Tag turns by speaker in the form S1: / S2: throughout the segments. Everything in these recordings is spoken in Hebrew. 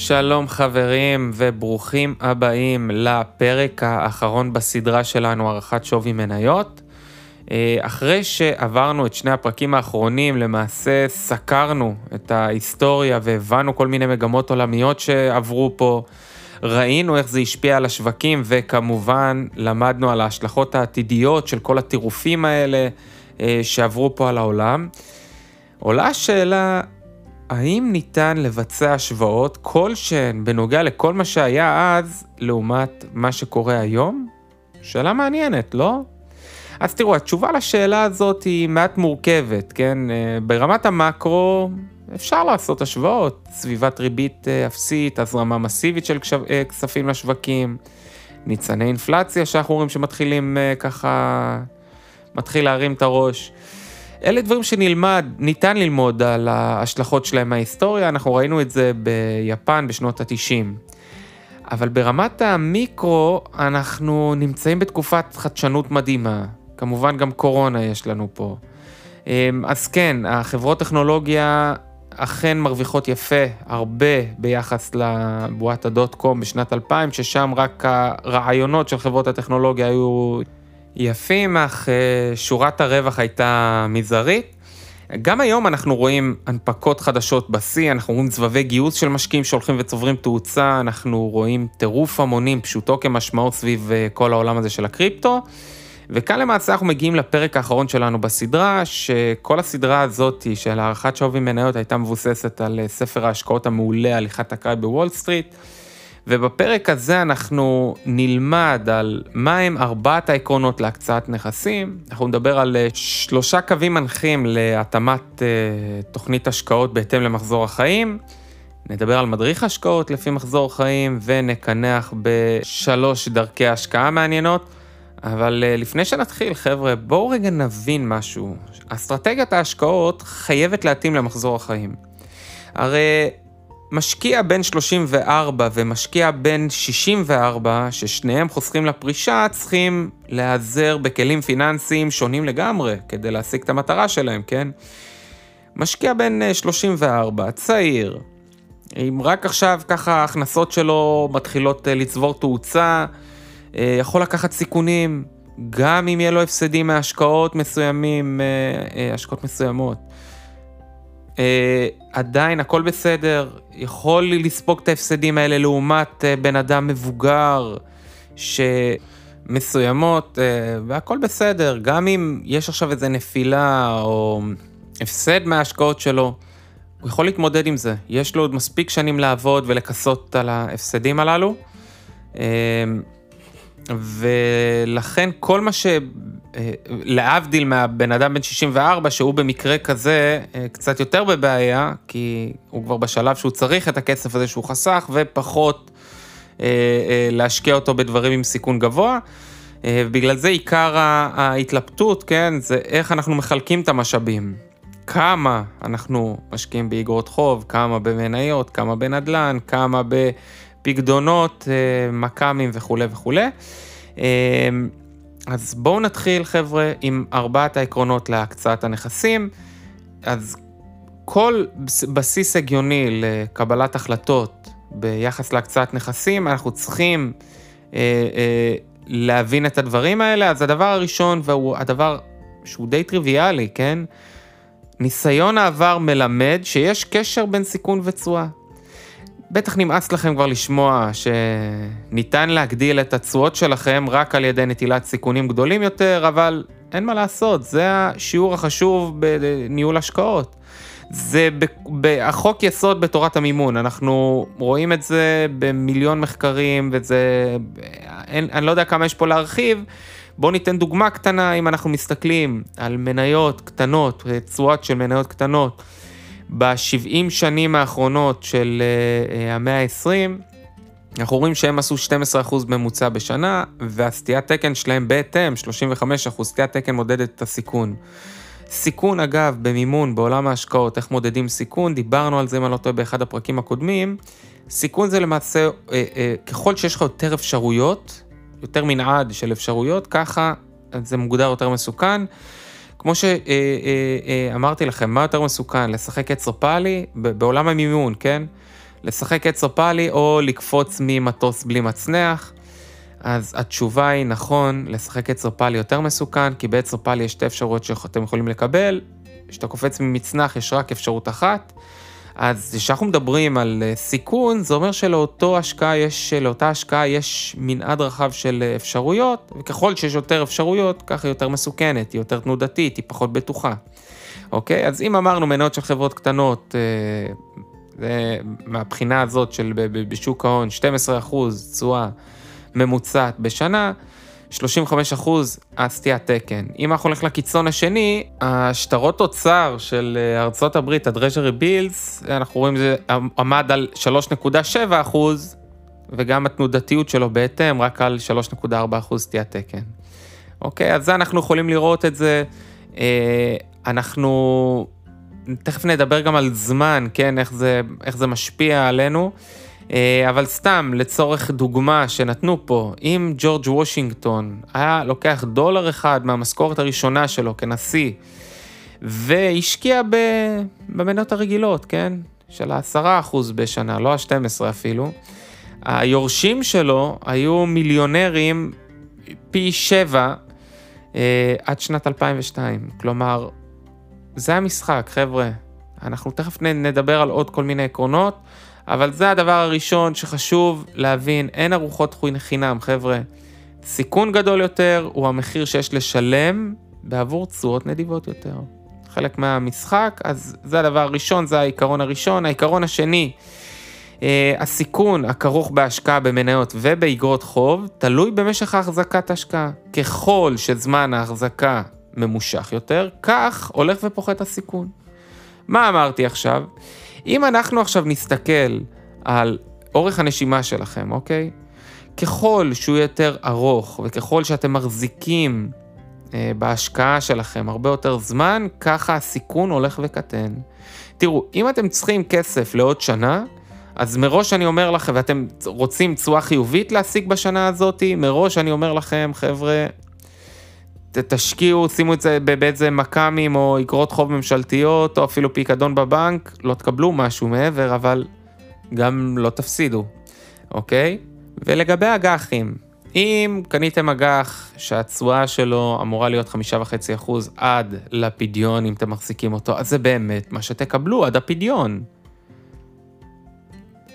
S1: שלום חברים וברוכים הבאים לפרק האחרון בסדרה שלנו, הערכת שווי מניות. אה, אחרי שעברנו את שני הפרקים האחרונים, למעשה סקרנו את ההיסטוריה והבנו כל מיני מגמות עולמיות שעברו פה, ראינו איך זה השפיע על השווקים וכמובן למדנו על ההשלכות העתידיות של כל הטירופים האלה אה, שעברו פה על העולם. עולה השאלה, האם ניתן לבצע השוואות כלשהן בנוגע לכל מה שהיה אז לעומת מה שקורה היום? שאלה מעניינת, לא? אז תראו, התשובה לשאלה הזאת היא מעט מורכבת, כן? אה, ברמת המקרו אפשר לעשות השוואות, סביבת ריבית אה, אפסית, הזרמה מסיבית של אה, כספים לשווקים, ניצני אינפלציה שאנחנו רואים שמתחילים ככה, מתחיל להרים את הראש. אלה דברים שנלמד, ניתן ללמוד על ההשלכות שלהם מההיסטוריה, אנחנו ראינו את זה ביפן בשנות ה-90. אבל ברמת המיקרו, אנחנו נמצאים בתקופת חדשנות מדהימה. כמובן גם קורונה יש לנו פה. אמ, אז כן, החברות טכנולוגיה אכן מרוויחות יפה, הרבה ביחס לבועת הדוט קום בשנת 2000, ששם רק הרעיונות של חברות הטכנולוגיה היו יפים, אך אה, שורת הרווח הייתה מזערית. גם היום אנחנו רואים הנפקות חדשות בשיא, אנחנו רואים סבבי גיוס של משקיעים שהולכים וצוברים תאוצה, אנחנו רואים טירוף המונים, פשוטו כמשמעו סביב אה, כל העולם הזה של הקריפטו. וכאן למעשה אנחנו מגיעים לפרק האחרון שלנו בסדרה, שכל הסדרה הזאת של הערכת שווי מניות הייתה מבוססת על אה, ספר ההשקעות המעולה, הליכת אקראי בוול סטריט. ובפרק הזה אנחנו נלמד על מהם ארבעת העקרונות להקצאת נכסים. אנחנו נדבר על אה, שלושה קווים מנחים להתאמת uh, תוכנית השקעות בהתאם למחזור החיים. נדבר על מדריך השקעות לפי מחזור חיים ונקנח בשלוש דרכי השקעה מעניינות. אבל uh, לפני שנתחיל, חבר'ה, בואו רגע נבין משהו. אסטרטגיית ההשקעות חייבת להתאים למחזור החיים. הרי משקיע בן 34 ומשקיע בן 64, ששניהם חוסכים לפרישה, צריכים להיעזר בכלים פיננסיים שונים לגמרי כדי להשיג את המטרה שלהם, כן? משקיע בן 34, אה, צעיר, אם רק עכשיו ככה ההכנסות שלו מתחילות אה, לצבור תאוצה, אה, יכול לקחת סיכונים, גם אם יהיה לו הפסדים מהשקעות מסוימים, השקעות מסוימות. עדיין הכל בסדר, יכול לספוג את ההפסדים האלה לעומת אה, בן אדם מבוגר שמסוימות, אה, והכל בסדר, גם אם יש עכשיו איזה נפילה או הפסד מההשקעות שלו, הוא יכול להתמודד עם זה. יש לו עוד מספיק שנים לעבוד ולכסות על ההפסדים הללו. ולכן כל מה ש... אה, להבדיל מהבן אדם בן 64, שהוא במקרה כזה אה, קצת יותר בבעיה, כי הוא כבר בשלב שהוא צריך את הכסף הזה שהוא חסך, ופחות אה, להשקיע אותו בדברים עם סיכון גבוה. בגלל זה עיקר ההתלבטות, כן, זה איך אנחנו מחלקים את המשאבים. כמה אנחנו משקיעים באגרות חוב, כמה במניות, כמה בנדל"ן, כמה בפקדונות, מכ"מים וכולי וכולי. אז בואו נתחיל חבר'ה עם ארבעת העקרונות להקצאת הנכסים. אז כל בסיס הגיוני לקבלת החלטות ביחס להקצאת נכסים, אנחנו צריכים אה, אה, להבין את הדברים האלה. אז הדבר הראשון, והוא הדבר שהוא די טריוויאלי, כן? ניסיון העבר מלמד שיש קשר בין סיכון ותשואה. בטח נמאס לכם כבר לשמוע שניתן להגדיל את התשואות שלכם רק על ידי נטילת סיכונים גדולים יותר, אבל אין מה לעשות, זה השיעור החשוב בניהול השקעות. זה החוק יסוד בתורת המימון, אנחנו רואים את זה במיליון מחקרים וזה, אין, אני לא יודע כמה יש פה להרחיב. בואו ניתן דוגמה קטנה, אם אנחנו מסתכלים על מניות קטנות, תשואות של מניות קטנות. ב-70 שנים האחרונות של uh, המאה ה-20, אנחנו רואים שהם עשו 12% ממוצע בשנה, והסטיית תקן שלהם בהתאם, 35%, סטיית תקן מודדת את הסיכון. סיכון אגב, במימון, בעולם ההשקעות, איך מודדים סיכון, דיברנו על זה אם אני לא טועה באחד הפרקים הקודמים. סיכון זה למעשה, אה, אה, ככל שיש לך יותר אפשרויות, יותר מנעד של אפשרויות, ככה זה מוגדר יותר מסוכן. כמו שאמרתי לכם, מה יותר מסוכן, לשחק עץ פאלי בעולם המימון, כן? לשחק עץ אופלי או לקפוץ ממטוס בלי מצנח. אז התשובה היא נכון, לשחק עץ אופלי יותר מסוכן, כי בעץ אופלי יש שתי אפשרויות שאתם יכולים לקבל, כשאתה קופץ ממצנח יש רק אפשרות אחת. אז כשאנחנו מדברים על אה, סיכון, זה אומר שלאותו השקעה יש, לאותה השקעה יש מנעד רחב של אה, אפשרויות, וככל שיש יותר אפשרויות, ככה היא יותר מסוכנת, היא יותר תנודתית, היא פחות בטוחה. אוקיי? אז אם אמרנו מניות של חברות קטנות, אה, זה מהבחינה הזאת של בשוק ההון 12% תשואה ממוצעת בשנה, 35 אחוז, הסטיית תקן. אם אנחנו הולכים לקיצון השני, השטרות תוצר של אה, ארצות הברית, הדרז'רי בילס, אנחנו רואים שזה עמד על 3.7 אחוז, וגם התנודתיות שלו בהתאם, רק על 3.4 אחוז סטיית תקן. אוקיי, אז זה אנחנו יכולים לראות את זה. אה, אנחנו תכף נדבר גם על זמן, כן, איך זה, איך זה משפיע עלינו. אה, אבל סתם, לצורך דוגמה שנתנו פה, אם ג'ורג' וושינגטון היה לוקח דולר אחד מהמשכורת הראשונה שלו כנשיא, והשקיע במניות הרגילות, כן? של ה-10% בשנה, לא ה-12 אפילו, היורשים שלו היו מיליונרים פי 7 אה, עד שנת 2002. כלומר, זה המשחק, חבר'ה. אנחנו תכף נדבר על עוד כל מיני עקרונות. אבל זה הדבר הראשון שחשוב להבין, אין ארוחות חינם, חבר'ה. סיכון גדול יותר הוא המחיר שיש לשלם בעבור תשואות נדיבות יותר. חלק מהמשחק, אז זה הדבר הראשון, זה העיקרון הראשון. העיקרון השני, אה, הסיכון הכרוך בהשקעה במניות ובאגרות חוב, תלוי במשך ההחזקת השקעה. ככל שזמן ההחזקה ממושך יותר, כך הולך ופוחת הסיכון. מה אמרתי עכשיו? אם אנחנו עכשיו נסתכל על אורך הנשימה שלכם, אוקיי? ככל שהוא יותר ארוך וככל שאתם מחזיקים אה, בהשקעה שלכם הרבה יותר זמן, ככה הסיכון הולך וקטן. תראו, אם אתם צריכים כסף לעוד שנה, אז מראש אני אומר לכם, ואתם רוצים תשואה חיובית להשיג בשנה הזאת, מראש אני אומר לכם, חבר'ה, תשקיעו, שימו את זה באיזה מכ"מים או אגרות חוב ממשלתיות, או אפילו פיקדון בבנק, לא תקבלו משהו מעבר, אבל גם לא תפסידו, אוקיי? ולגבי אג"חים, אם קניתם אג"ח שהתשואה שלו אמורה להיות חמישה וחצי אחוז עד לפדיון, אם אתם מחזיקים אותו, אז זה באמת מה שתקבלו עד הפדיון.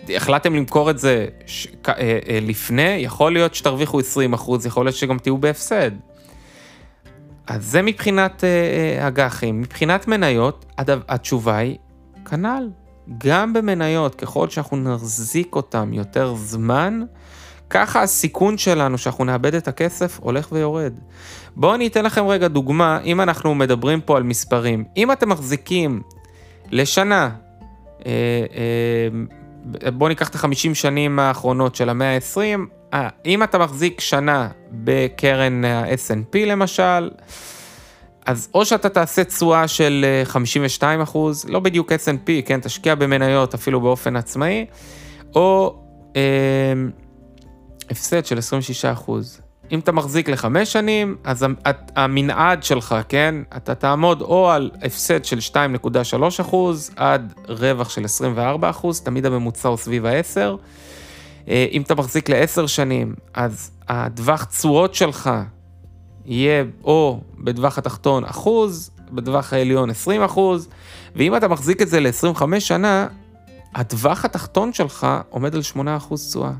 S1: החלטתם למכור את זה ש... אה, אה, לפני, יכול להיות שתרוויחו 20 אחוז, יכול להיות שגם תהיו בהפסד. אז זה מבחינת אה, אג"חים. מבחינת מניות, התשובה היא כנ"ל. גם במניות, ככל שאנחנו נחזיק אותם יותר זמן, ככה הסיכון שלנו שאנחנו נאבד את הכסף הולך ויורד. בואו אני אתן לכם רגע דוגמה, אם אנחנו מדברים פה על מספרים. אם אתם מחזיקים לשנה, אה, אה, בואו ניקח את החמישים שנים האחרונות של המאה ה-20, אה, אם אתה מחזיק שנה בקרן ה-S&P למשל, אז או שאתה תעשה תשואה של 52 אה, אחוז, לא בדיוק S&P, כן, תשקיע במניות אפילו באופן עצמאי, או אה, הפסד של 26 אחוז. אם אתה מחזיק לחמש שנים, אז המנעד שלך, כן, אתה תעמוד או על הפסד של 2.3 אחוז עד רווח של 24 אחוז, תמיד הממוצע הוא סביב ה-10. אה, אם אתה מחזיק לעשר שנים, אז הטווח תשואות שלך יהיה או בטווח התחתון אחוז, בטווח העליון 20 אחוז, ואם אתה מחזיק את זה ל-25 שנה, הטווח התחתון שלך עומד על 8 אחוז תשואה,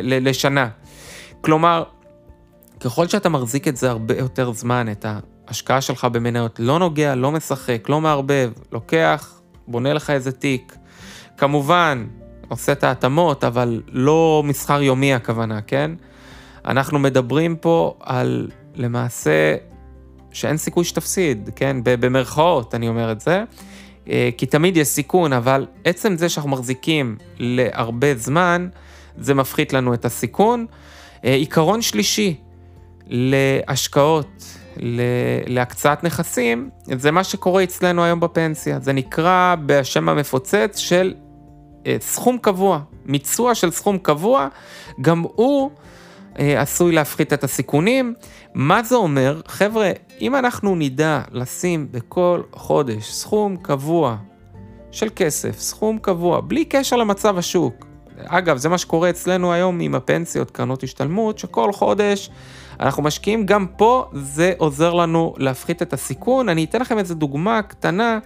S1: לשנה. כלומר, ככל שאתה מחזיק את זה הרבה יותר זמן, את ההשקעה שלך במניות, לא נוגע, לא משחק, לא מערבב, לוקח, בונה לך איזה תיק. כמובן, עושה את ההתאמות, אבל לא מסחר יומי הכוונה, כן? אנחנו מדברים פה על למעשה שאין סיכוי שתפסיד, כן? במרכאות אני אומר את זה, אה, כי תמיד יש סיכון, אבל עצם זה שאנחנו מחזיקים להרבה זמן, זה מפחית לנו את הסיכון. אה, עיקרון שלישי להשקעות, להקצאת נכסים, זה מה שקורה אצלנו היום בפנסיה. זה נקרא בשם המפוצץ של סכום קבוע, מיצוע של סכום קבוע, גם הוא אה, עשוי להפחית את הסיכונים. מה זה אומר? חבר'ה, אם אנחנו נדע לשים בכל חודש סכום קבוע של כסף, סכום קבוע, בלי קשר למצב השוק. אגב, זה מה שקורה אצלנו היום עם הפנסיות, קרנות השתלמות, שכל חודש אנחנו משקיעים גם פה, זה עוזר לנו להפחית את הסיכון. אני אתן לכם איזה דוגמה קטנה.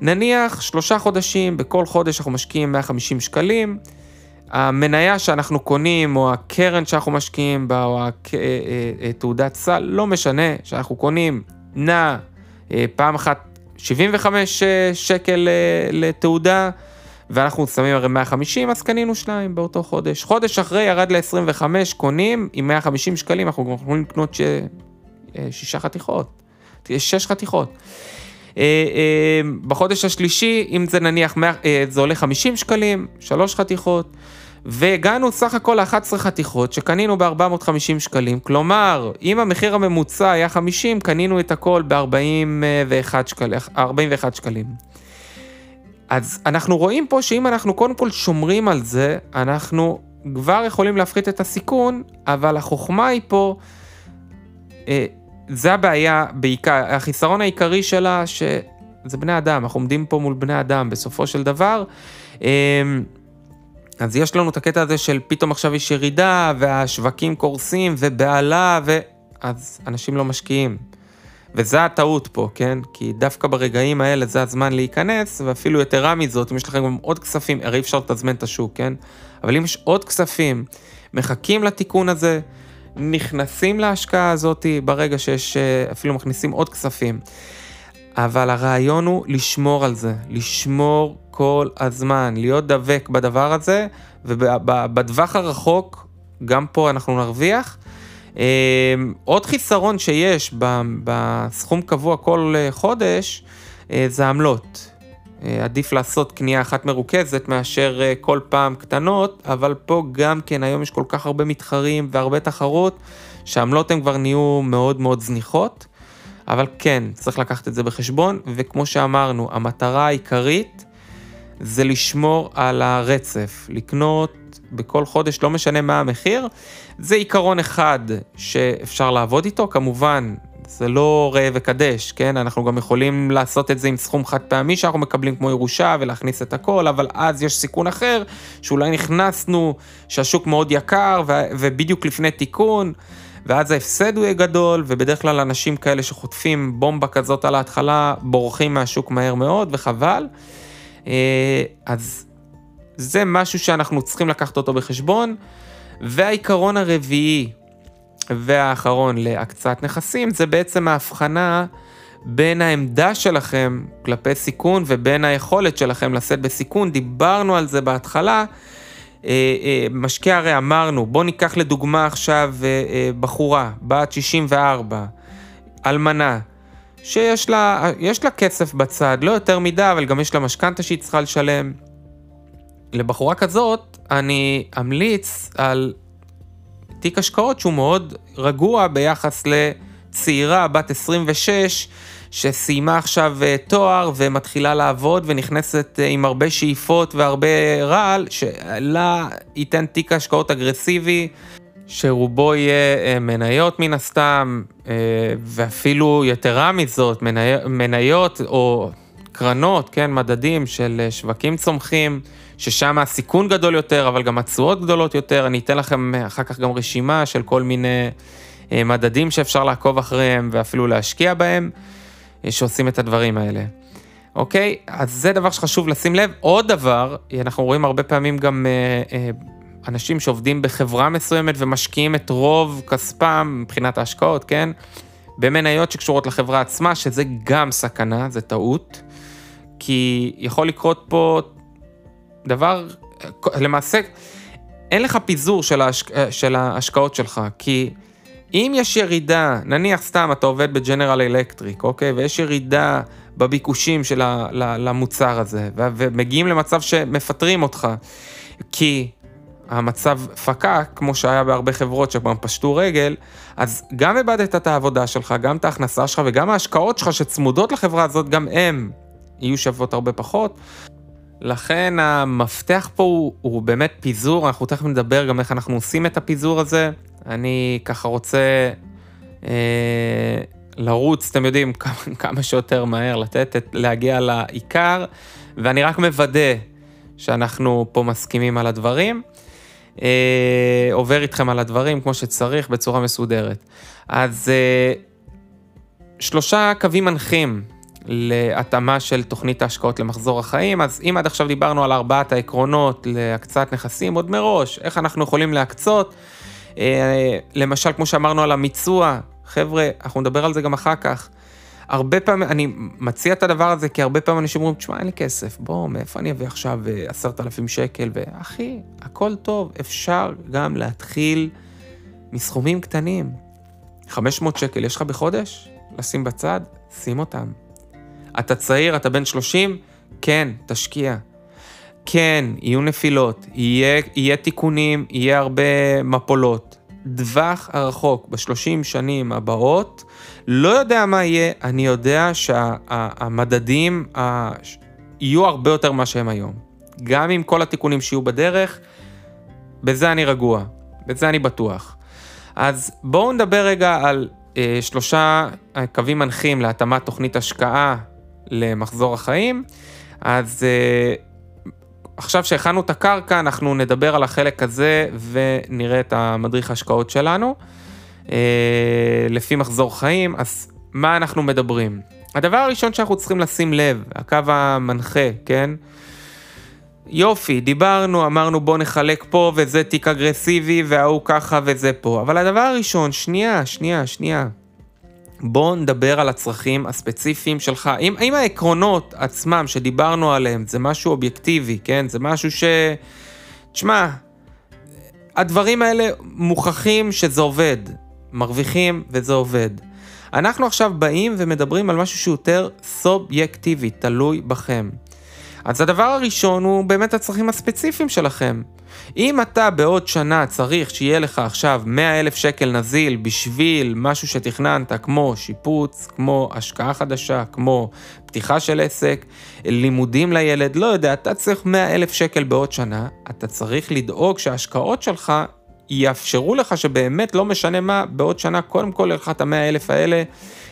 S1: נניח שלושה חודשים, בכל חודש אנחנו משקיעים 150 שקלים. המניה שאנחנו קונים, או הקרן שאנחנו משקיעים בה, או אה, אה, אה, סל, לא משנה, שאנחנו קונים, נע פעם אחת 75 שקל לתעודה, ואנחנו שמים הרי 150, אז קנינו שניים באותו חודש. חודש אחרי ירד ל-25, קונים, עם 150 שקלים, אנחנו גם יכולים לקנות ש... שישה חתיכות, שש חתיכות. בחודש השלישי, אם זה נניח, זה עולה 50 שקלים, שלוש חתיכות. והגענו סך הכל ל-11 חתיכות שקנינו ב-450 שקלים, כלומר, אם המחיר הממוצע היה 50, קנינו את הכל ב-41 שקל, 41 שקלים. אז אנחנו רואים פה שאם אנחנו קודם כל שומרים על זה, אנחנו כבר יכולים להפחית את הסיכון, אבל החוכמה היא פה, אה, זה הבעיה בעיקר, החיסרון העיקרי שלה, שזה בני אדם, אנחנו עומדים פה מול בני אדם בסופו של דבר. אה, אז יש לנו את הקטע הזה של פתאום עכשיו יש ירידה, והשווקים קורסים, ובהלה, ו... אז אנשים לא משקיעים. וזה הטעות פה, כן? כי דווקא ברגעים האלה זה הזמן להיכנס, ואפילו יתרה מזאת, אם יש לכם גם עוד כספים, הרי אפשר לתזמן את השוק, כן? אבל אם יש עוד כספים, מחכים לתיקון הזה, נכנסים להשקעה הזאת ברגע שיש, אה, אפילו מכניסים עוד כספים. אבל הרעיון הוא לשמור על זה, לשמור כל הזמן, להיות דבק בדבר הזה, ובטווח הרחוק, גם פה אנחנו נרוויח. אמ, עוד חיסרון שיש בסכום קבוע כל אה, חודש, אה, זה עמלות. אה, עדיף לעשות קנייה אחת מרוכזת מאשר כל פעם קטנות, אבל פה גם כן היום יש כל כך הרבה מתחרים והרבה תחרות, שהעמלות הן כבר נהיו מאוד מאוד זניחות. אבל כן, צריך לקחת את זה בחשבון, וכמו שאמרנו, המטרה העיקרית זה לשמור על הרצף, לקנות בכל חודש, לא משנה מה המחיר. זה עיקרון אחד שאפשר לעבוד איתו, כמובן, זה לא ראה וקדש, כן? אנחנו גם יכולים לעשות את זה עם סכום חד פעמי שאנחנו מקבלים כמו ירושה ולהכניס את הכל, אבל אז יש סיכון אחר, שאולי נכנסנו, שהשוק מאוד יקר ו- ובדיוק לפני תיקון. ואז ההפסד הוא יהיה גדול, ובדרך כלל אנשים כאלה שחוטפים בומבה כזאת על ההתחלה, בורחים מהשוק מהר מאוד, וחבל. אה, אז זה משהו שאנחנו צריכים לקחת אותו בחשבון. והעיקרון הרביעי והאחרון להקצאת נכסים, זה בעצם ההבחנה בין העמדה שלכם כלפי סיכון ובין היכולת שלכם לשאת בסיכון. דיברנו על זה בהתחלה. אה, אה, משקיע הרי אמרנו, בוא ניקח לדוגמה עכשיו אה, בחורה, בת 64, אלמנה, שיש לה, לה כסף בצד, לא יותר מדי, אבל גם יש לה משכנתה שהיא צריכה לשלם. לבחורה כזאת, אני אמליץ על תיק השקעות שהוא מאוד רגוע ביחס לצעירה בת 26, שסיימה עכשיו אה, תואר ומתחילה לעבוד ונכנסת אה, עם הרבה שאיפות והרבה רעל, שלה ייתן תיק השקעות אגרסיבי, שרובו יהיה אה, מניות מן הסתם, ואפילו יתרה מזאת, מניות או קרנות, כן, מדדים של שווקים צומחים, ששם הסיכון גדול יותר, אבל גם התשואות גדולות יותר. אני אתן לכם אחר כך גם רשימה של כל מיני מדדים שאפשר לעקוב אחריהם ואפילו להשקיע בהם. שעושים את הדברים האלה. אוקיי? אז זה דבר שחשוב לשים לב. עוד דבר, אנחנו רואים הרבה פעמים גם אה, אה, אנשים שעובדים בחברה מסוימת ומשקיעים את רוב כספם מבחינת ההשקעות, כן? במניות שקשורות לחברה עצמה, שזה גם סכנה, זה טעות. כי יכול לקרות פה דבר, למעשה, אין לך פיזור של, ההשק... של ההשקעות שלך, כי אם יש ירידה, נניח סתם אתה עובד בג'נרל אלקטריק, אוקיי? ויש ירידה בביקושים של ה, למוצר הזה, ומגיעים למצב שמפטרים אותך, כי המצב פקק, כמו שהיה בהרבה חברות שכבר פשטו רגל, אז גם איבדת את העבודה שלך, גם את ההכנסה שלך וגם ההשקעות שלך שצמודות לחברה הזאת, גם הן יהיו שוות הרבה פחות. לכן המפתח פה הוא, הוא באמת פיזור, אנחנו תכף נדבר גם איך אנחנו עושים את הפיזור הזה. אני ככה רוצה אה, לרוץ, אתם יודעים, כמה, כמה שיותר מהר, לתת, להגיע לעיקר, ואני רק מוודא שאנחנו פה מסכימים על הדברים. אה, עובר איתכם על הדברים כמו שצריך בצורה מסודרת. אז אה, שלושה קווים מנחים להתאמה של תוכנית ההשקעות למחזור החיים, אז אם עד עכשיו דיברנו על ארבעת העקרונות להקצאת נכסים עוד מראש, איך אנחנו יכולים להקצות, אה, למשל כמו שאמרנו על המיצוע, חבר'ה, אנחנו נדבר על זה גם אחר כך. הרבה פעמים, אני מציע את הדבר הזה, כי הרבה פעמים אנשים אומרים, תשמע, אין לי כסף, בוא, מאיפה אני אביא עכשיו אה, עשרת אלפים שקל? ואחי, הכל טוב, אפשר גם להתחיל מסכומים קטנים. 500 שקל יש לך בחודש? לשים בצד? שים אותם. אתה צעיר, אתה בן 30? כן, תשקיע. כן, יהיו נפילות, יהיה, יהיה תיקונים, יהיה הרבה מפולות. דווח הרחוק בשלושים שנים הבאות, לא יודע מה יהיה, אני יודע שהמדדים שה, יהיו הרבה יותר ממה שהם היום. גם עם כל התיקונים שיהיו בדרך, בזה אני רגוע, בזה אני בטוח. אז בואו נדבר רגע על אה, שלושה קווים מנחים להתאמת תוכנית השקעה למחזור החיים. אז אה, עכשיו שהכנו את הקרקע, אנחנו נדבר על החלק הזה ונראה את המדריך ההשקעות שלנו. אה, לפי מחזור חיים, אז מה אנחנו מדברים? הדבר הראשון שאנחנו צריכים לשים לב, הקו המנחה, כן? יופי, דיברנו, אמרנו בוא נחלק פה וזה תיק אגרסיבי וההוא ככה וזה פה. אבל הדבר הראשון, שנייה, שנייה, שנייה. בוא נדבר על הצרכים הספציפיים שלך. אם, אם העקרונות עצמם שדיברנו עליהם זה משהו אובייקטיבי, כן? זה משהו ש... תשמע, הדברים האלה מוכחים שזה עובד. מרוויחים וזה עובד. אנחנו עכשיו באים ומדברים על משהו שהוא יותר סובייקטיבי, תלוי בכם. אז הדבר הראשון הוא באמת הצרכים הספציפיים שלכם. אם אתה בעוד שנה צריך שיהיה לך עכשיו 100 אלף שקל נזיל בשביל משהו שתכננת, כמו שיפוץ, כמו השקעה חדשה, כמו פתיחה של עסק, לימודים לילד, לא יודע, אתה צריך 100 אלף שקל בעוד שנה, אתה צריך לדאוג שההשקעות שלך יאפשרו לך שבאמת לא משנה מה, בעוד שנה קודם כל יהיה לך את המאה אלף האלה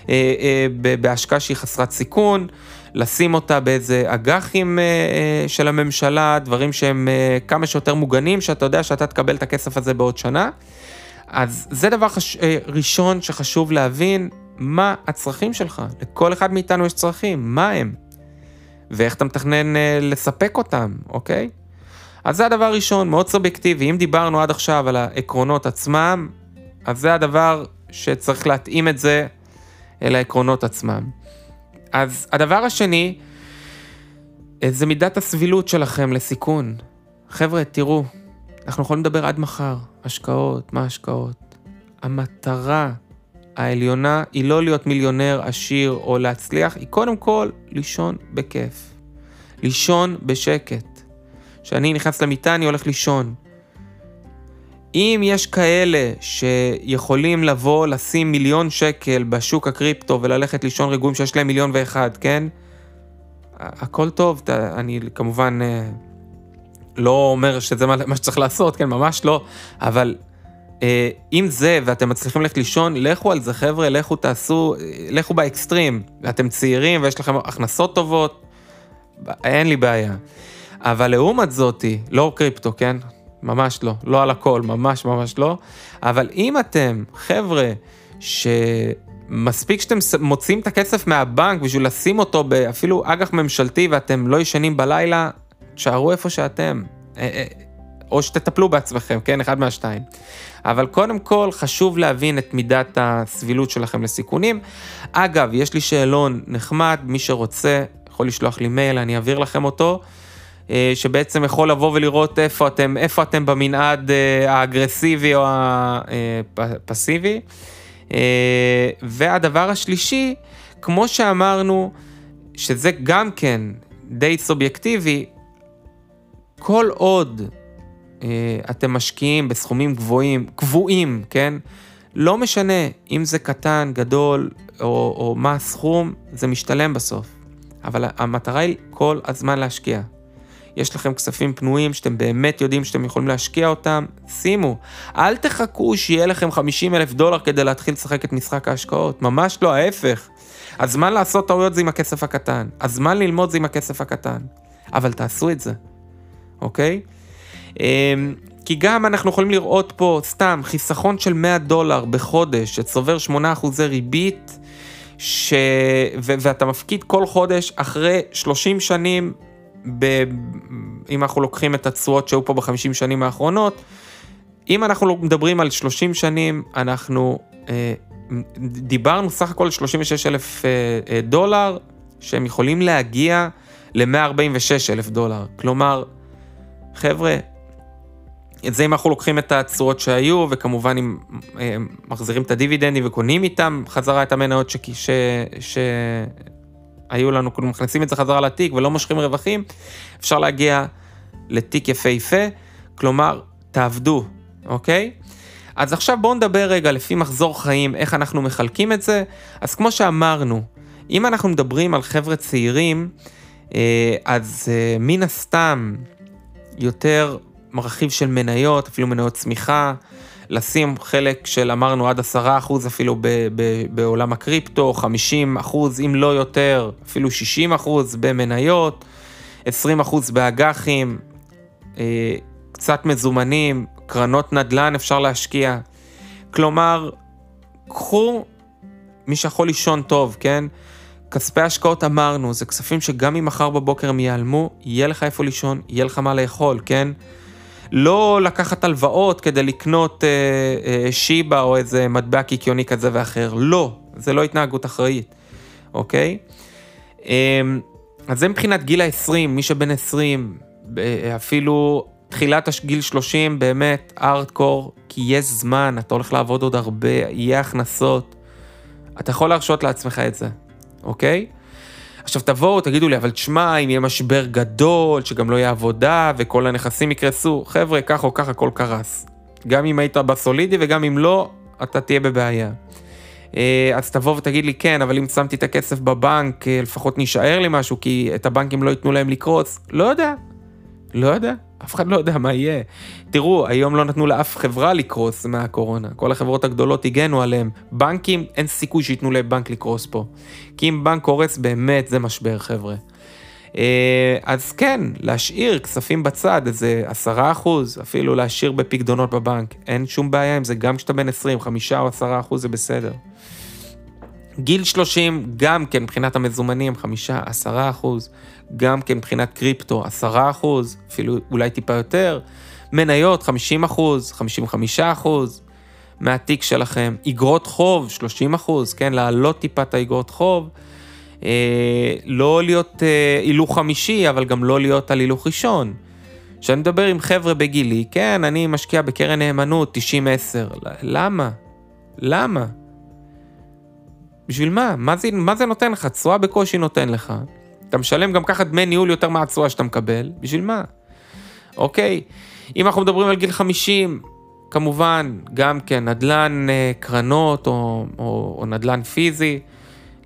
S1: אה, אה, בהשקעה שהיא חסרת סיכון, לשים אותה באיזה אג"חים אה, אה, של הממשלה, דברים שהם אה, כמה שיותר מוגנים, שאתה יודע שאתה תקבל את הכסף הזה בעוד שנה. אז זה דבר חש... ראשון שחשוב להבין, מה הצרכים שלך. לכל אחד מאיתנו יש צרכים, מה הם? ואיך אתה מתכנן לספק אותם, אוקיי? אז זה הדבר הראשון, מאוד סובייקטיבי. אם דיברנו עד עכשיו על העקרונות עצמם, אז זה הדבר שצריך להתאים את זה אל העקרונות עצמם. אז הדבר השני, זה מידת הסבילות שלכם לסיכון. חבר'ה, תראו, אנחנו יכולים לדבר עד מחר, השקעות, מה השקעות. המטרה העליונה היא לא להיות מיליונר עשיר או להצליח, היא קודם כל לישון בכיף. לישון בשקט. כשאני נכנס למיטה אני הולך לישון. אם יש כאלה שיכולים לבוא לשים מיליון שקל בשוק הקריפטו וללכת לישון רגועים שיש להם מיליון ואחד, כן? הכל טוב, אני כמובן אה, לא אומר שזה מה שצריך לעשות, כן, ממש לא, אבל אה, אם זה ואתם מצליחים ללכת לישון, לכו על זה חבר'ה, לכו תעשו, אה, לכו באקסטרים, ואתם צעירים ויש לכם הכנסות טובות, אין לי בעיה. אבל לעומת זאתי, לא קריפטו, כן? ממש לא, לא על הכל, ממש ממש לא. אבל אם אתם, חבר'ה, שמספיק שאתם מוצאים את הכסף מהבנק בשביל לשים אותו באפילו אג"ח ממשלתי ואתם לא ישנים בלילה, תשארו איפה שאתם. אה, אה, או שתטפלו בעצמכם, כן? אחד מהשתיים. אבל קודם כל חשוב להבין את מידת הסבילות שלכם לסיכונים. אגב, יש לי שאלון נחמד, מי שרוצה יכול לשלוח לי מייל, אני אעביר לכם אותו. אה, שבעצם יכול לבוא ולראות איפה אתם, איפה אתם במנעד אה, האגרסיבי או הפסיבי. אה, והדבר השלישי, כמו שאמרנו, שזה גם כן די סובייקטיבי, כל עוד אתם משקיעים בסכומים גבוהים, קבועים, כן? לא משנה אם זה קטן, גדול או, או מה הסכום, זה משתלם בסוף. אבל המטרה היא כל הזמן להשקיע. יש לכם כספים פנויים שאתם באמת יודעים שאתם יכולים להשקיע אותם, שימו. אל תחכו שיהיה לכם 50 אלף דולר כדי להתחיל לשחק את משחק ההשקעות, ממש לא, ההפך. הזמן לעשות טעויות זה עם הכסף הקטן, הזמן ללמוד זה עם הכסף הקטן. אבל תעשו את זה, אוקיי? אמ, כי גם אנחנו יכולים לראות פה סתם חיסכון של 100 דולר בחודש שצובר 8% ריבית, ש... ו... ואתה מפקיד כל חודש אחרי 30 שנים, ב... אם אנחנו לוקחים את התשואות שהיו פה בחמישים שנים האחרונות, אם אנחנו מדברים על 30 שנים, אנחנו אה, דיברנו סך הכל 36 אלף אה, אה, דולר, שהם יכולים להגיע ל-146 אלף דולר. כלומר, חבר'ה, את זה אם אנחנו לוקחים את התשואות שהיו, וכמובן אם מחזירים את הדיבידנדים וקונים איתם חזרה את המניות שהיו לנו, כאילו מכניסים את זה חזרה לתיק ולא מושכים רווחים, אפשר להגיע לתיק יפהפה, כלומר, תעבדו, אוקיי? אז עכשיו בואו נדבר רגע לפי מחזור חיים, איך אנחנו מחלקים את זה. אז כמו שאמרנו, אם אנחנו מדברים על חבר'ה צעירים, אה, אז אה, מן הסתם יותר מרכיב של מניות, אפילו מניות צמיחה, לשים חלק של אמרנו עד עשרה אחוז אפילו ב, ב, בעולם הקריפטו, חמישים אחוז אם לא יותר, אפילו שישים אחוז במניות, עשרים אחוז באג"חים, אה, קצת מזומנים, קרנות נדל"ן אפשר להשקיע. כלומר, קחו מי שיכול לישון טוב, כן? כספי השקעות אמרנו, זה כספים שגם אם מחר בבוקר הם ייעלמו, יהיה לך איפה לישון, יהיה לך מה לאכול, כן? לא לקחת הלוואות כדי לקנות אה, אה, שיבה או איזה מטבע קיקיוני כזה ואחר, לא, זה לא התנהגות אחראית, אוקיי? אה, אז זה מבחינת גיל ה-20, מי שבין 20, אפילו תחילת גיל 30 באמת ארדקור, כי יש זמן, אתה הולך לעבוד עוד הרבה, יהיה הכנסות. אתה יכול להרשות לעצמך את זה, אוקיי? עכשיו תבואו, תגידו לי, אבל תשמע, אם יהיה משבר גדול, שגם לא יהיה עבודה וכל הנכסים יקרסו, חבר'ה, כך או כך הכל קרס. גם אם היית בסולידי וגם אם לא, אתה תהיה בבעיה. אה, אז תבוא ותגיד לי, כן, אבל אם שמתי את הכסף בבנק, אה, לפחות נשאר לי משהו, כי את הבנקים לא ייתנו להם לקרוס. לא יודע, לא יודע. אף אחד לא יודע מה יהיה. תראו, היום לא נתנו לאף חברה לקרוס מהקורונה. כל החברות הגדולות הגנו עליהם. בנקים, אין סיכוי שייתנו לבנק לקרוס פה. כי אם בנק קורס, באמת זה משבר, חבר'ה. אה, אז כן, להשאיר כספים בצד, איזה עשרה אחוז, אפילו להשאיר בפקדונות בבנק. אין שום בעיה עם זה, גם כשאתה בן 20, חמישה או עשרה אחוז זה בסדר. גיל 30, גם כן מבחינת המזומנים, חמישה, עשרה אחוז. גם כן מבחינת קריפטו 10 אחוז, אפילו אולי טיפה יותר, מניות 50 אחוז, 55 אחוז מהתיק שלכם, אגרות חוב 30 אחוז, כן, להעלות טיפה את האגרות חוב, אה, לא להיות אה, הילוך חמישי, אבל גם לא להיות על הילוך ראשון. כשאני מדבר עם חבר'ה בגילי, כן, אני משקיע בקרן נאמנות 90-10, למה? למה? בשביל מה? מה זה, מה זה נותן לך? תשואה בקושי נותן לך. אתה משלם גם ככה דמי ניהול יותר מהתשואה שאתה מקבל, בשביל מה? אוקיי, אם אנחנו מדברים על גיל 50, כמובן, גם כן, נדל"ן אה, קרנות או, או, או נדל"ן פיזי,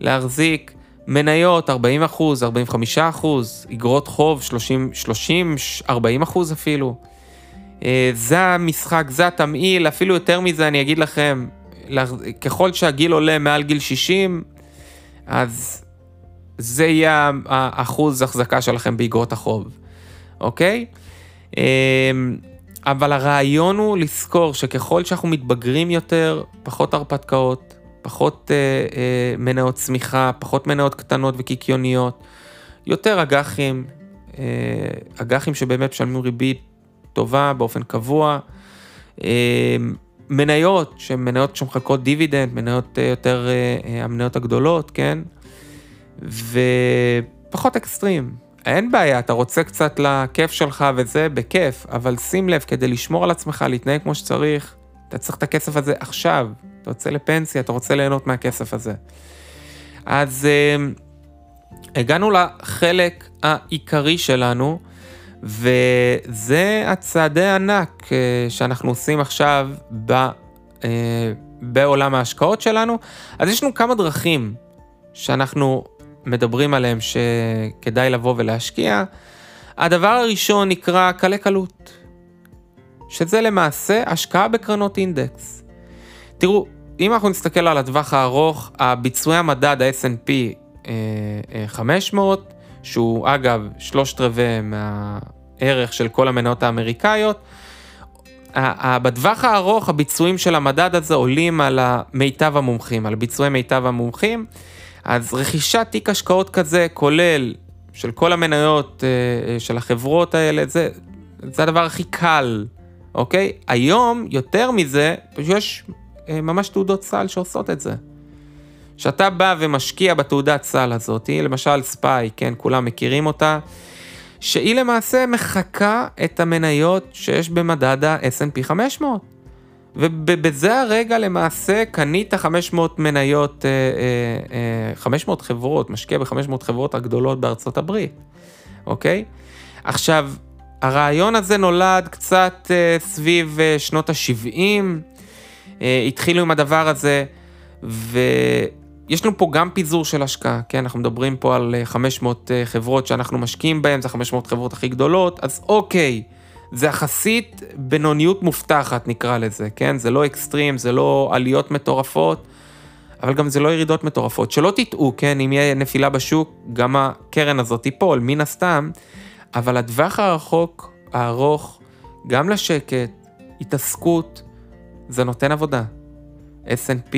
S1: להחזיק, מניות 40 אחוז, 45 אחוז, אגרות חוב 30, 30, 40 אחוז אפילו. אה, זה המשחק, זה התמהיל, אפילו יותר מזה אני אגיד לכם, ככל שהגיל עולה מעל גיל 60, אז זה יהיה האחוז החזקה שלכם באגרות החוב, אוקיי? אמ, אבל הרעיון הוא לזכור שככל שאנחנו מתבגרים יותר, פחות הרפתקאות, פחות אה, אה, מניות צמיחה, פחות מניות קטנות וקיקיוניות, יותר אג"חים, אה, אג"חים שבאמת משלמים ריבית טובה באופן קבוע, אה, מניות שהן מניות שמחכות דיבידנד, מניות אה, יותר, אה, אה המניות הגדולות, כן? ופחות אקסטרים. אין בעיה, אתה רוצה קצת לכיף שלך וזה, בכיף, אבל שים לב, כדי לשמור על עצמך, להתנהג כמו שצריך, אתה צריך את הכסף הזה עכשיו. אתה יוצא לפנסיה, אתה רוצה ליהנות מהכסף הזה. אז הגענו לחלק העיקרי שלנו, וזה הצעדי ענק אה, שאנחנו עושים עכשיו ב, אה, בעולם ההשקעות שלנו. אז יש לנו כמה דרכים שאנחנו מדברים עליהם שכדאי לבוא ולהשקיע, הדבר הראשון נקרא קלי קלות, שזה למעשה השקעה בקרנות אינדקס. תראו, אם אנחנו נסתכל על הטווח הארוך, הביצועי המדד ה-S&P 500, שהוא אגב שלושת רבעי מהערך של כל המניות האמריקאיות, בטווח הארוך הביצועים של המדד הזה עולים על מיטב המומחים, על ביצועי מיטב המומחים, אז רכישת תיק השקעות כזה, כולל של כל המניות אה, של החברות האלה, זה, זה הדבר הכי קל, אוקיי? היום, יותר מזה, יש אה, ממש תעודות סל שעושות את זה. כשאתה בא ומשקיע בתעודת סל הזאת, למשל ספיי, כן, כולם מכירים אותה, שהיא למעשה מחקה את המניות שיש במדד ה-S&P 500. ובזה הרגע למעשה קנית 500 מניות, 500 אה, אה, חברות, משקיע ב-500 חברות הגדולות בארצות הברית, אוקיי? עכשיו, הרעיון הזה נולד קצת סביב שנות ה-70, התחילו עם הדבר הזה, ו... יש לנו פה גם פיזור של השקעה, כן? אנחנו מדברים פה על 500 אה, אה, חברות שאנחנו משקיעים בהן, זה 500 חברות הכי גדולות, אז אוקיי, זה יחסית בינוניות מובטחת נקרא לזה, כן? זה לא אקסטרים, זה לא עליות מטורפות, אבל גם זה לא ירידות מטורפות. שלא תטעו, כן? אם יהיה נפילה בשוק, גם הקרן הזאת תיפול, מן הסתם, אבל הטווח הרחוק, הארוך, גם לשקט, התעסקות, זה נותן עבודה. S&P,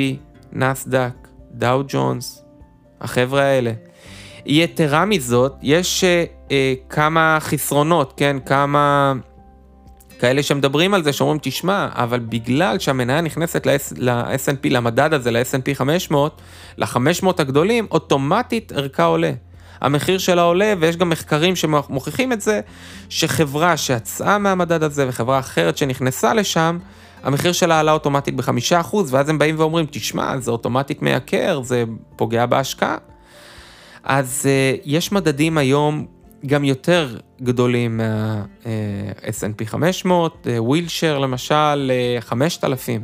S1: נסדק, דאו ג'ונס, החבר'ה האלה. יתרה מזאת, יש אה, אה, כמה חסרונות, כן? כמה כאלה שמדברים על זה, שאומרים, תשמע, אבל בגלל שהמניה נכנסת ל-S&P, למדד הזה, ל-S&P 500, ל-500 הגדולים, אוטומטית ערכה עולה. המחיר שלה עולה, ויש גם מחקרים שמוכיחים את זה, שחברה שיצאה מהמדד הזה וחברה אחרת שנכנסה לשם, המחיר שלה עלה אוטומטית בחמישה אחוז, ואז הם באים ואומרים, תשמע, זה אוטומטית מייקר, זה פוגע בהשקעה. אז uh, יש מדדים היום גם יותר גדולים מה-S&P uh, 500, ווילשר uh, למשל, uh, 5,000,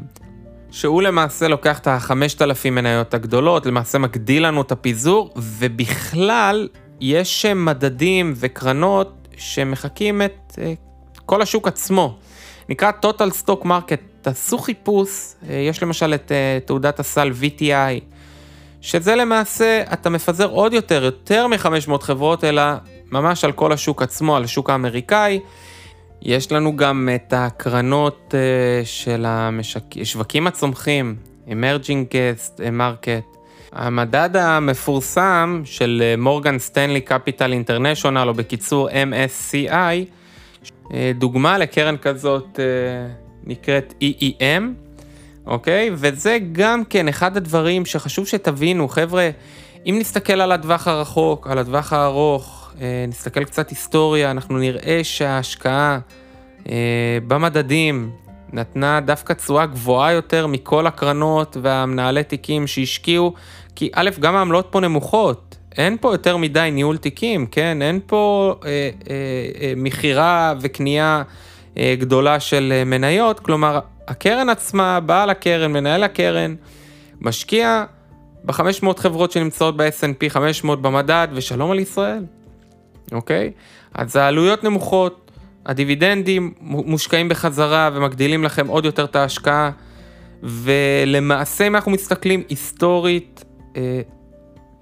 S1: שהוא למעשה לוקח את ה-5,000 מניות הגדולות, למעשה מגדיל לנו את הפיזור, ובכלל יש מדדים וקרנות שמחקים את uh, כל השוק עצמו. נקרא total stock market תעשו חיפוש, אה, יש למשל את אה, תעודת הסל VTI, שזה למעשה, אתה מפזר עוד יותר, יותר מ-500 חברות, אלא ממש על כל השוק עצמו, על השוק האמריקאי. יש לנו גם את הקרנות אה, של השווקים הצומחים, emerging guest market. המדד המפורסם של מורגן סטנלי קפיטל אינטרנשיונל, או בקיצור MSCI, דוגמה לקרן כזאת נקראת EEM, אוקיי? וזה גם כן אחד הדברים שחשוב שתבינו, חבר'ה, אם נסתכל על הטווח הרחוק, על הטווח הארוך, אה, נסתכל קצת היסטוריה, אנחנו נראה שההשקעה אה, במדדים נתנה דווקא תשואה גבוהה יותר מכל הקרנות והמנהלי תיקים שהשקיעו, כי א', גם העמלות פה נמוכות. אין פה יותר מדי ניהול תיקים, כן? אין פה אה, אה, אה, מכירה וקנייה גדולה של אה, מניות, כלומר הקרן עצמה, בעל הקרן, מנהל הקרן, משקיע ב-500 חברות שנמצאות ב-S&P 500 במדד, ושלום על ישראל, אוקיי? אז העלויות נמוכות, הדיבידנדים מושקעים בחזרה ומגדילים לכם עוד יותר את ההשקעה, ולמעשה אם אנחנו מסתכלים היסטורית, אה,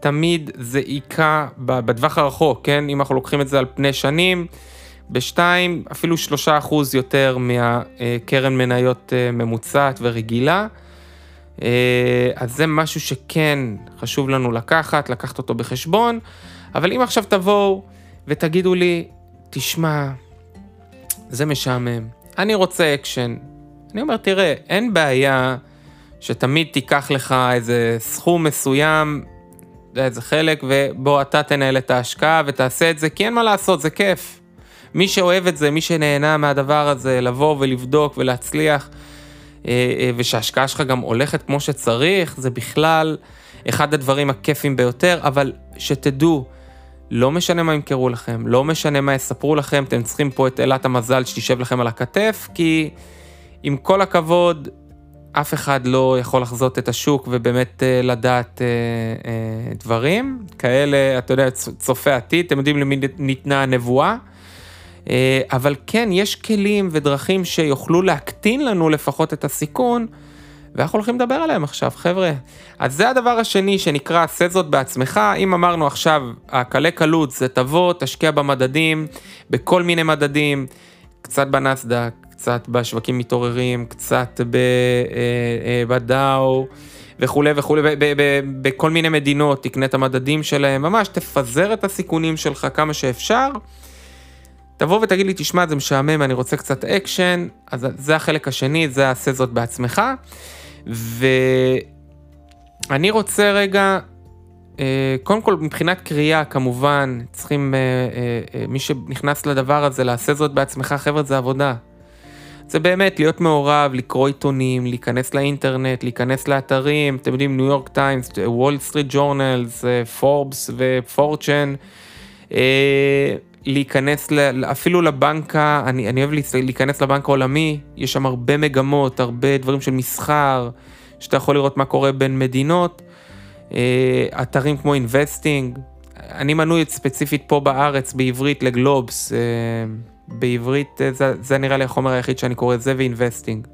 S1: תמיד זה היכה בטווח הרחוק, כן? אם אנחנו לוקחים את זה על פני שנים, בשתיים, אפילו שלושה אחוז יותר מהקרן מניות אה, ממוצעת ורגילה. אה, אז זה משהו שכן חשוב לנו לקחת, לקחת אותו בחשבון. אבל אם עכשיו תבואו ותגידו לי, תשמע, זה משעמם, אני רוצה אקשן. אני אומר, תראה, אין בעיה שתמיד תיקח לך איזה סכום מסוים, איזה חלק, ובוא אתה תנהל את ההשקעה ותעשה את זה, כי אין מה לעשות, זה כיף. מי שאוהב את זה, מי שנהנה מהדבר הזה, לבוא ולבדוק ולהצליח, אה, אה, ושההשקעה שלך גם הולכת כמו שצריך, זה בכלל אחד הדברים הכיפים ביותר, אבל שתדעו, לא משנה מה ימכרו לכם, לא משנה מה יספרו לכם, אתם צריכים פה את אלת המזל שתשב לכם על הכתף, כי עם כל הכבוד, אף אחד לא יכול לחזות את השוק ובאמת uh, לדעת uh, uh, דברים כאלה, אתה יודע, צופה עתיד, אתם יודעים למי ניתנה הנבואה. אה, אבל כן, יש כלים ודרכים שיוכלו להקטין לנו לפחות את הסיכון, ואנחנו הולכים לדבר עליהם עכשיו, חבר'ה. אז זה הדבר השני שנקרא עשה זאת בעצמך. אם אמרנו עכשיו, הקלה קלות זה תבוא, תשקיע במדדים, בכל מיני מדדים, קצת בנסדק, קצת בשווקים מתעוררים, קצת בדאו. וכולי וכולי, בכל מיני מדינות, תקנה את המדדים שלהם, ממש תפזר את הסיכונים שלך כמה שאפשר. תבוא ותגיד לי, תשמע, זה משעמם, אני רוצה קצת אקשן, אז זה החלק השני, זה עשה זאת בעצמך. ואני רוצה רגע, אה, קודם כל מבחינת קריאה כמובן, צריכים, אה, אה, מי שנכנס לדבר הזה, לעשה זאת בעצמך, חבר'ה, זה עבודה. זה באמת להיות מעורב, לקרוא עיתונים, להיכנס לאינטרנט, להיכנס לאתרים, אתם יודעים, ניו יורק טיימס, וול סטריט ג'ורנלס, פורבס ופורצ'ן, להיכנס אפילו לבנק, אני, אני אוהב להיכנס לבנק העולמי, יש שם הרבה מגמות, הרבה דברים של מסחר, שאתה יכול לראות מה קורה בין מדינות, אה, אתרים כמו Investing, אני מנוי ספציפית פה בארץ בעברית לגלובס, אה, בעברית אה, זה, זה נראה לי החומר היחיד שאני קורא, זה ו Investing.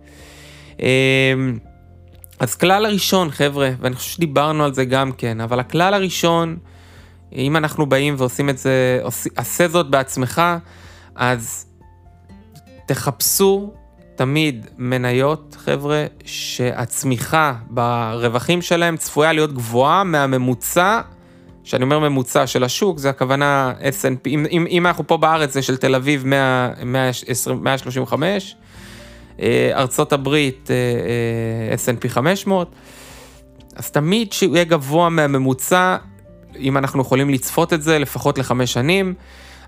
S1: אז כלל הראשון, חבר'ה, ואני חושב שדיברנו על זה גם כן, אבל הכלל הראשון, אם אנחנו באים ועושים את זה, עשה זאת בעצמך, אז תחפשו תמיד מניות, חבר'ה, שהצמיחה ברווחים שלהם צפויה להיות גבוהה מהממוצע, שאני אומר ממוצע של השוק, זה הכוונה S&P, אם, אם, אם אנחנו פה בארץ זה של תל אביב 100, 120, 135, ארצות הברית אה, אה, S&P 500, אז תמיד שהוא יהיה גבוה מהממוצע, אם אנחנו יכולים לצפות את זה לפחות לחמש שנים,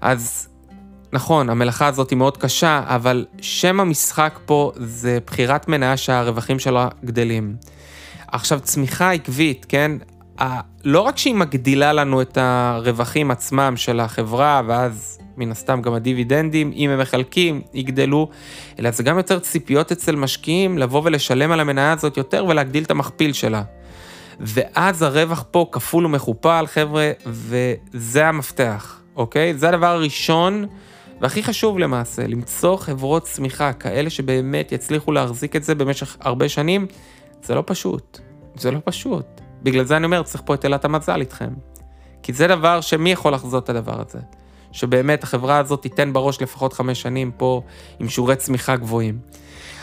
S1: אז נכון, המלאכה הזאת היא מאוד קשה, אבל שם המשחק פה זה בחירת מניה שהרווחים שלה גדלים. עכשיו, צמיחה עקבית, כן? לא רק שהיא מגדילה לנו את הרווחים עצמם של החברה, ואז מן הסתם גם הדיבידנדים, אם הם מחלקים, יגדלו, אלא זה גם יוצר ציפיות אצל משקיעים לבוא ולשלם על המניה הזאת יותר ולהגדיל את המכפיל שלה. ואז הרווח פה כפול ומכופל, חבר'ה, וזה המפתח, אוקיי? זה הדבר הראשון והכי חשוב למעשה, למצוא חברות צמיחה, כאלה שבאמת יצליחו להחזיק את זה במשך הרבה שנים, זה לא פשוט. זה לא פשוט. בגלל זה אני אומר, צריך פה את אלת המזל איתכם. כי זה דבר שמי יכול לחזות את הדבר הזה? שבאמת החברה הזאת תיתן בראש לפחות חמש שנים פה עם שיעורי צמיחה גבוהים.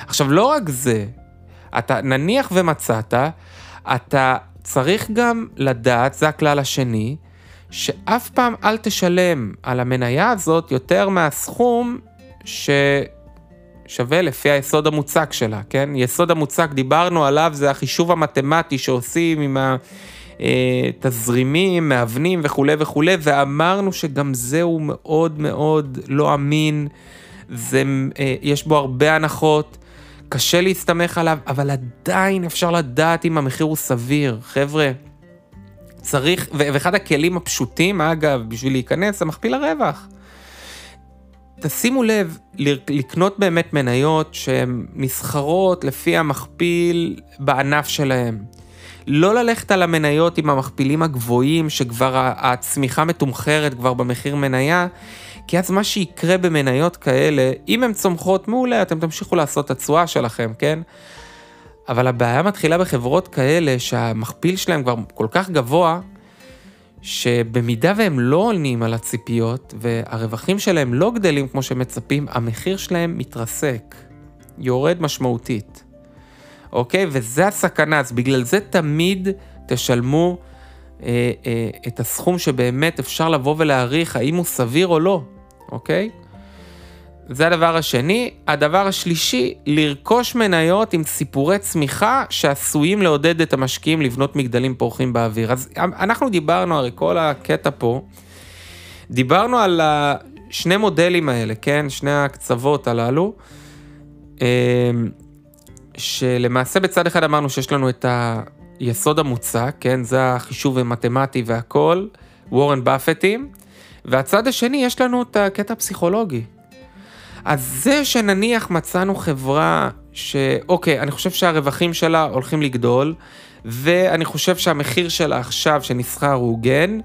S1: עכשיו, לא רק זה, אתה נניח ומצאת, אתה צריך גם לדעת, זה הכלל השני, שאף פעם אל תשלם על המניה הזאת יותר מהסכום ששווה לפי היסוד המוצק שלה, כן? יסוד המוצק, דיברנו עליו, זה החישוב המתמטי שעושים עם התזרימים, מאבנים וכולי וכולי, ואמרנו שגם זה הוא מאוד מאוד לא אמין, זה, אה, יש בו הרבה הנחות. קשה להסתמך עליו, אבל עדיין אפשר לדעת אם המחיר הוא סביר. חבר'ה, צריך, ואחד הכלים הפשוטים, אגב, בשביל להיכנס, זה מכפיל הרווח. תשימו לב, לקנות באמת מניות שהן נסחרות לפי המכפיל בענף שלהם. לא ללכת על המניות עם המכפילים הגבוהים, שכבר הצמיחה מתומחרת כבר במחיר מניה, כי אז מה שיקרה במניות כאלה, אם הן צומחות מעולה, אתם תמשיכו לעשות את התשואה שלכם, כן? אבל הבעיה מתחילה בחברות כאלה שהמכפיל שלהם כבר כל כך גבוה, שבמידה והם לא עונים על הציפיות והרווחים שלהם לא גדלים כמו שמצפים, המחיר שלהם מתרסק, יורד משמעותית. אוקיי? וזה הסכנה, אז בגלל זה תמיד תשלמו אה, אה, את הסכום שבאמת אפשר לבוא ולהעריך האם הוא סביר או לא, אוקיי? זה הדבר השני. הדבר השלישי, לרכוש מניות עם סיפורי צמיחה שעשויים לעודד את המשקיעים לבנות מגדלים פורחים באוויר. אז אנחנו דיברנו, הרי כל הקטע פה, דיברנו על שני מודלים האלה, כן? שני הקצוות הללו, אמ, שלמעשה בצד אחד אמרנו שיש לנו את היסוד המוצק, כן? זה החישוב המתמטי והכל, וורן באפטים, והצד השני יש לנו את הקטע הפסיכולוגי. אז זה שנניח מצאנו חברה שאוקיי, אני חושב שהרווחים שלה הולכים לגדול, ואני חושב שהמחיר שלה עכשיו שנסחר הוא הוגן,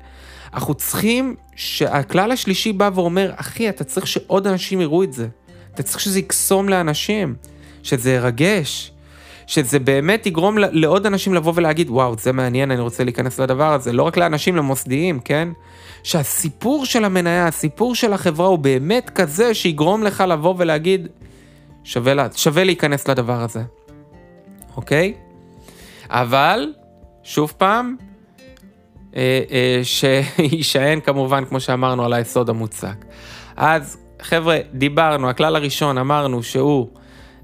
S1: אנחנו צריכים שהכלל השלישי בא ואומר, אחי, אתה צריך שעוד אנשים יראו את זה. אתה צריך שזה יקסום לאנשים, שזה ירגש, שזה באמת יגרום לעוד אנשים לבוא ולהגיד, וואו, זה מעניין, אני רוצה להיכנס לדבר הזה. לא רק לאנשים, למוסדיים, כן? שהסיפור של המניה, הסיפור של החברה הוא באמת כזה שיגרום לך לבוא ולהגיד, שווה, לה, שווה להיכנס לדבר הזה, אוקיי? אבל, שוב פעם, אה, אה, שיישען כמובן, כמו שאמרנו, על היסוד המוצק. אז חבר'ה, דיברנו, הכלל הראשון אמרנו שהוא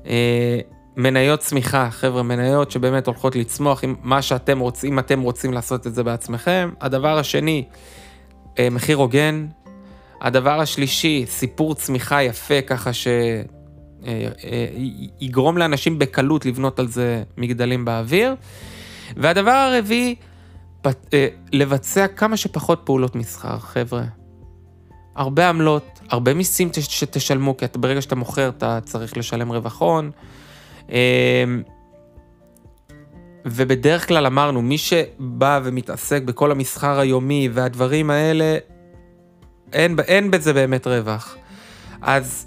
S1: אה, מניות צמיחה, חבר'ה, מניות שבאמת הולכות לצמוח עם מה שאתם רוצים, אם אתם רוצים לעשות את זה בעצמכם. הדבר השני, אה, מחיר הוגן. הדבר השלישי, סיפור צמיחה יפה, ככה שיגרום אה, אה, לאנשים בקלות לבנות על זה מגדלים באוויר. והדבר הרביעי, לבצע כמה שפחות פעולות מסחר, חבר'ה. הרבה עמלות, הרבה מיסים שתשלמו, כי ברגע שאתה מוכר אתה צריך לשלם רווחון. ובדרך כלל אמרנו, מי שבא ומתעסק בכל המסחר היומי והדברים האלה, אין, אין בזה באמת רווח. אז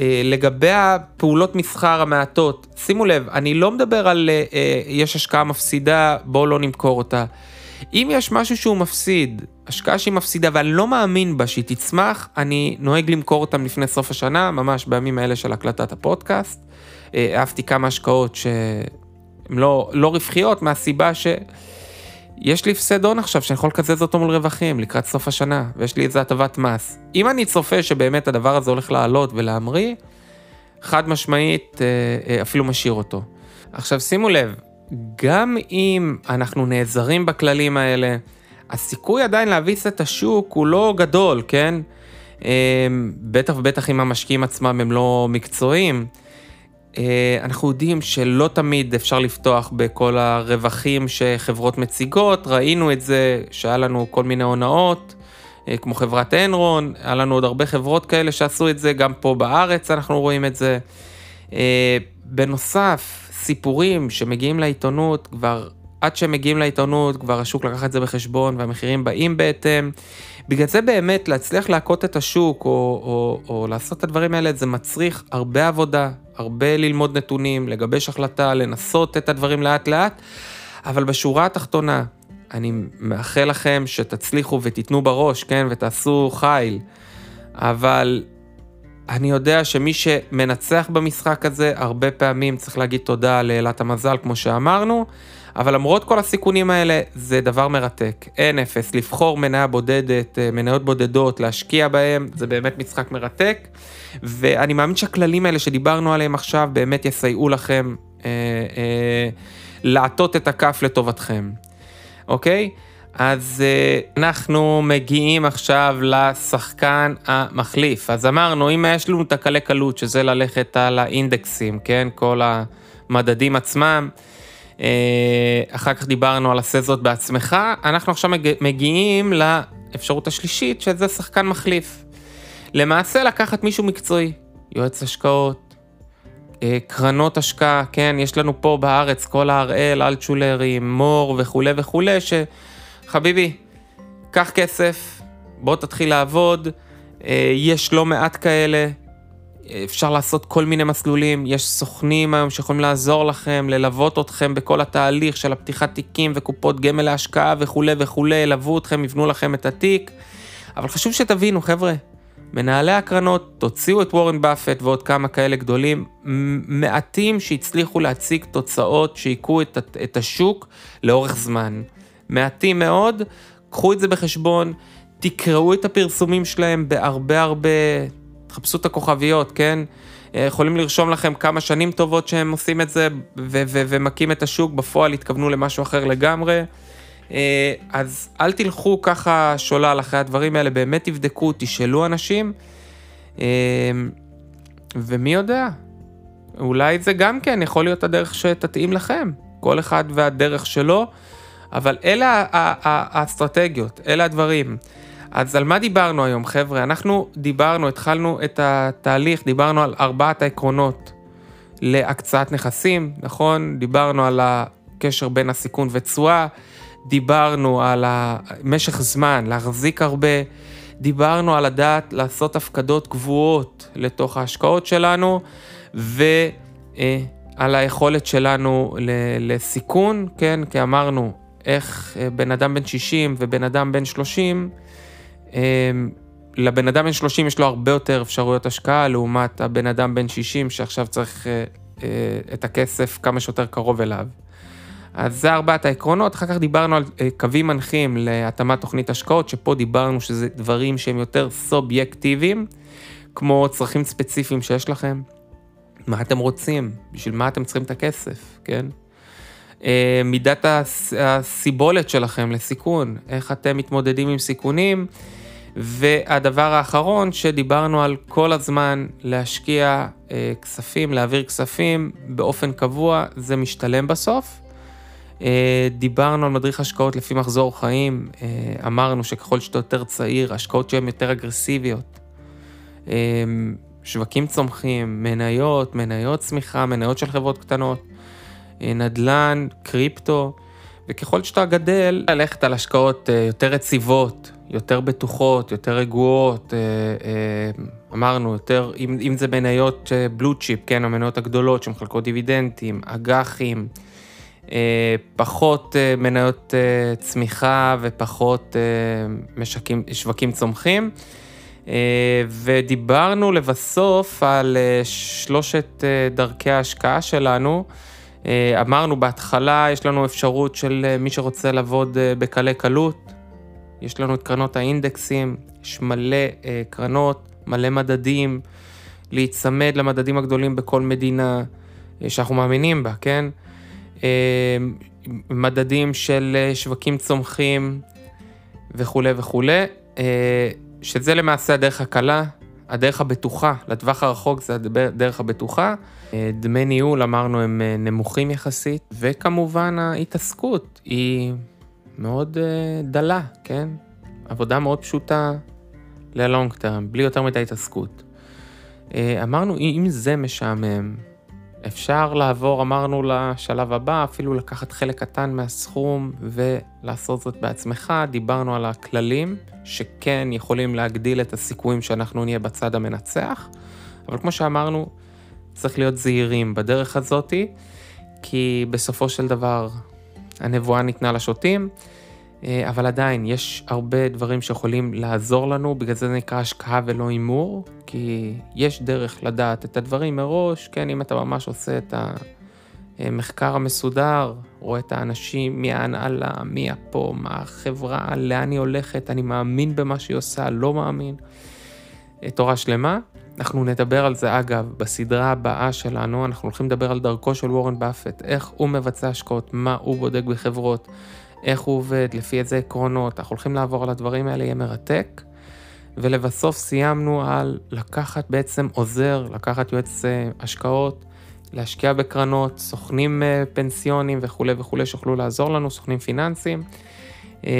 S1: אה, לגבי הפעולות מסחר המעטות, שימו לב, אני לא מדבר על אה, אה, יש השקעה מפסידה, בואו לא נמכור אותה. אם יש משהו שהוא מפסיד, השקעה שהיא מפסידה ואני לא מאמין בה שהיא תצמח, אני נוהג למכור אותם לפני סוף השנה, ממש בימים האלה של הקלטת הפודקאסט. אה, אהבתי כמה השקעות ש... הן לא, לא רווחיות מהסיבה שיש לי הפסד הון עכשיו שאני יכול לקזז אותו מול רווחים לקראת סוף השנה, ויש לי איזה הטבת מס. אם אני צופה שבאמת הדבר הזה הולך לעלות ולהמריא, חד משמעית אה, אה, אפילו משאיר אותו. עכשיו שימו לב, גם אם אנחנו נעזרים בכללים האלה, הסיכוי עדיין להביס את השוק הוא לא גדול, כן? בטח ובטח אם המשקיעים עצמם הם לא מקצועיים. אה, אנחנו יודעים שלא תמיד אפשר לפתוח בכל הרווחים שחברות מציגות, ראינו את זה שהיה לנו כל מיני הונאות, אה, כמו חברת אנרון, היה לנו עוד הרבה חברות כאלה שעשו את זה, גם פה בארץ אנחנו רואים את זה. אה, בנוסף, סיפורים שמגיעים לעיתונות, כבר עד שהם מגיעים לעיתונות, כבר השוק לקח את זה בחשבון והמחירים באים בהתאם. בגלל זה באמת להצליח להכות את השוק או, או, או לעשות את הדברים האלה, זה מצריך הרבה עבודה, הרבה ללמוד נתונים, לגבש החלטה, לנסות את הדברים לאט לאט, אבל בשורה התחתונה, אני מאחל לכם שתצליחו ותיתנו בראש, כן, ותעשו חיל, אבל אני יודע שמי שמנצח במשחק הזה, הרבה פעמים צריך להגיד תודה לאלת המזל, כמו שאמרנו, אבל למרות כל הסיכונים האלה, זה דבר מרתק. אין אפס, לבחור מניה בודדת, אה, מניות בודדות, להשקיע בהם, זה באמת משחק מרתק. ואני מאמין שהכללים האלה שדיברנו עליהם עכשיו באמת יסייעו לכם אה, אה, לעטות את הכף לטובתכם, אוקיי? אז אה, אנחנו מגיעים עכשיו לשחקן המחליף. אז אמרנו, אם יש לנו את הקלי קלות, שזה ללכת על האינדקסים, כן? כל המדדים עצמם. אה, אחר כך דיברנו על עשה זאת בעצמך, אנחנו עכשיו מגיעים לאפשרות השלישית, שזה שחקן מחליף. למעשה לקחת מישהו מקצועי, יועץ השקעות, אה, קרנות השקעה, כן, יש לנו פה בארץ כל ההראל, אלטשולרים, מור וכולי וכולי, שחביבי, קח כסף, בוא תתחיל לעבוד, אה, יש לא מעט כאלה, אפשר לעשות כל מיני מסלולים, יש סוכנים היום שיכולים לעזור לכם, ללוות אתכם בכל התהליך של הפתיחת תיקים וקופות גמל להשקעה וכולי וכולי, ילוו אתכם, יבנו לכם את התיק. אבל חשוב שתבינו, חבר'ה, מנהלי הקרנות, תוציאו את וורן באפט ועוד כמה כאלה גדולים, מעטים שהצליחו להציג תוצאות שהיכו את, את השוק לאורך זמן. מעטים מאוד, קחו את זה בחשבון, תקראו את הפרסומים שלהם בהרבה הרבה תחפשו את הכוכביות, כן? אה, יכולים לרשום לכם כמה שנים טובות שהם עושים את זה ומכים את השוק, בפועל התכוונו למשהו אחר לגמרי. אה, אז אל תלכו ככה שולל אחרי הדברים האלה, באמת תבדקו, תשאלו אנשים, אה, ומי יודע, אולי זה גם כן יכול להיות הדרך שתתאים לכם, כל אחד והדרך שלו, אבל אלה האסטרטגיות, אלה הדברים. אז על מה דיברנו היום, חבר'ה? אנחנו דיברנו, התחלנו את התהליך, דיברנו על ארבעת העקרונות להקצאת נכסים, נכון? דיברנו על הקשר בין הסיכון ותשואה, דיברנו על משך זמן, להחזיק הרבה, דיברנו על הדעת לעשות הפקדות קבועות לתוך ההשקעות שלנו, על היכולת שלנו לסיכון, כן, כי אמרנו, איך בן אדם בן 60 ובן אדם בן 30, לבן אדם בן 30 יש לו הרבה יותר אפשרויות השקעה, לעומת הבן אדם בן 60 שעכשיו צריך את הכסף כמה שיותר קרוב אליו. אז זה ארבעת העקרונות, אחר כך דיברנו על אה, קווים מנחים להתאמת תוכנית השקעות, שפה דיברנו שזה דברים שהם יותר סובייקטיביים, כמו צרכים ספציפיים שיש לכם, מה אתם רוצים, בשביל מה אתם צריכים את הכסף, כן? אה, מידת הסיבולת שלכם לסיכון, איך אתם מתמודדים עם סיכונים, והדבר האחרון שדיברנו על כל הזמן להשקיע אה, כספים, להעביר כספים באופן קבוע, זה משתלם בסוף. אה, דיברנו על מדריך השקעות לפי מחזור חיים, אה, אמרנו שככל שאתה יותר צעיר, השקעות שהן יותר אגרסיביות. אה, שווקים צומחים, מניות, מניות צמיחה, מניות של חברות קטנות, נדל"ן, קריפטו, וככל שאתה גדל, ללכת על השקעות יותר יציבות, יותר בטוחות, יותר רגועות, אמרנו, יותר, אם, אם זה מניות בלו צ'יפ, כן, המניות הגדולות שמחלקות דיבידנדים, אג"חים, אה, פחות אה, מניות אה, צמיחה ופחות משקים, שווקים צומחים. ודיברנו לבסוף על שלושת דרכי ההשקעה שלנו. אמרנו בהתחלה, יש לנו אפשרות של מי שרוצה לעבוד בקלי קלות. יש לנו את קרנות האינדקסים, יש מלא קרנות, מלא מדדים, להיצמד למדדים הגדולים בכל מדינה שאנחנו מאמינים בה, כן? אה, מדדים של אה, שווקים צומחים וכולי וכולי, אה, שזה למעשה הדרך הקלה, הדרך הבטוחה, לטווח הרחוק זה הדרך הבטוחה. דמי ניהול, אמרנו, הם נמוכים יחסית, וכמובן ההתעסקות היא מאוד דלה, כן? עבודה מאוד פשוטה ללונג טרם, בלי יותר מדי התעסקות. אמרנו, אם זה משעמם, אפשר לעבור, אמרנו, לשלב הבא, אפילו לקחת חלק קטן מהסכום ולעשות זאת בעצמך. דיברנו על הכללים שכן יכולים להגדיל את הסיכויים שאנחנו נהיה בצד המנצח, אבל כמו שאמרנו, צריך להיות זהירים בדרך הזאתי, כי בסופו של דבר הנבואה ניתנה לשוטים. אה, אבל עדיין, יש הרבה דברים שיכולים לעזור לנו, בגלל זה זה נקרא השקעה ולא הימור, כי יש דרך לדעת את הדברים מראש, כן, אם אתה ממש עושה את המחקר המסודר, רואה את האנשים, מי ההנהלה, מי הפה, מה החברה, לאן היא הולכת, אני מאמין במה שהיא עושה, לא מאמין. אה, תורה שלמה. אנחנו נדבר על זה, אגב, בסדרה הבאה שלנו, אנחנו הולכים לדבר על דרכו של וורן באפט, איך הוא מבצע השקעות, מה הוא בודק בחברות. איך הוא עובד, לפי איזה עקרונות, אנחנו הולכים לעבור על הדברים האלה, יהיה מרתק. ולבסוף סיימנו על לקחת בעצם עוזר, לקחת יועץ אה, השקעות, להשקיע בקרנות, סוכנים אה, פנסיונים וכולי וכולי שיוכלו לעזור לנו, סוכנים פיננסיים. אה,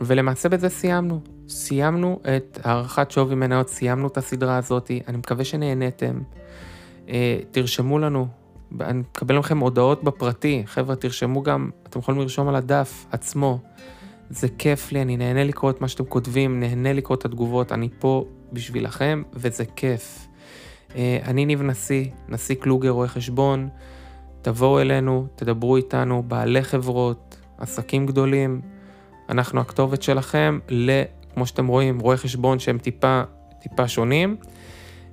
S1: ולמעשה בזה סיימנו. סיימנו את הערכת שווי מניות, סיימנו את הסדרה הזאת, אני מקווה שנהניתם. תרשמו לנו אני מקבל לכם הודעות בפרטי, חבר'ה, תרשמו גם, אתם יכולים לרשום על הדף עצמו. זה כיף לי, אני נהנה לקרוא את מה שאתם כותבים, נהנה לקרוא את התגובות, אני פה בשבילכם, וזה כיף. אה, אני ניב נשיא, נשיא קלוגר, רואה חשבון, תבואו אלינו, תדברו איתנו, בעלי חברות, עסקים גדולים, אנחנו הכתובת שלכם ל... כמו שאתם רואים, רואי חשבון שהם טיפה, טיפה שונים.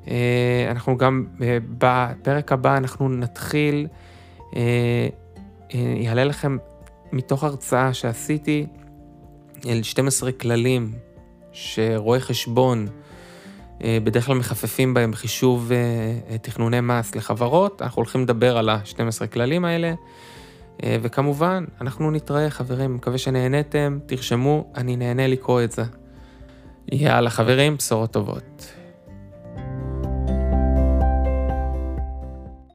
S1: אה, אנחנו גם, אה, בפרק הבא אנחנו נתחיל, אה, יעלה לכם מתוך הרצאה שעשיתי אל 12 כללים שרואי חשבון בדרך כלל מחפפים בהם חישוב תכנוני מס לחברות, אנחנו הולכים לדבר על ה-12 כללים האלה. וכמובן, אנחנו נתראה חברים, מקווה שנהניתם, תרשמו, אני נהנה לקרוא את זה. יאללה חברים, בשורות טובות.